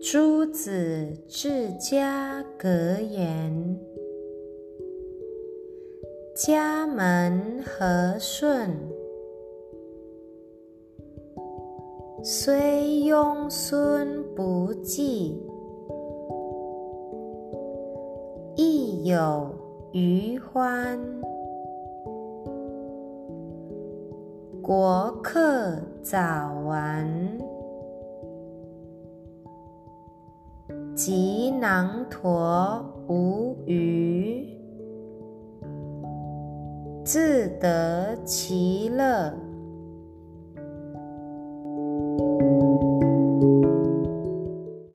朱子治家格言：家门和顺，虽庸孙不济，亦有余欢。国客早完。即囊橐无余，自得其乐。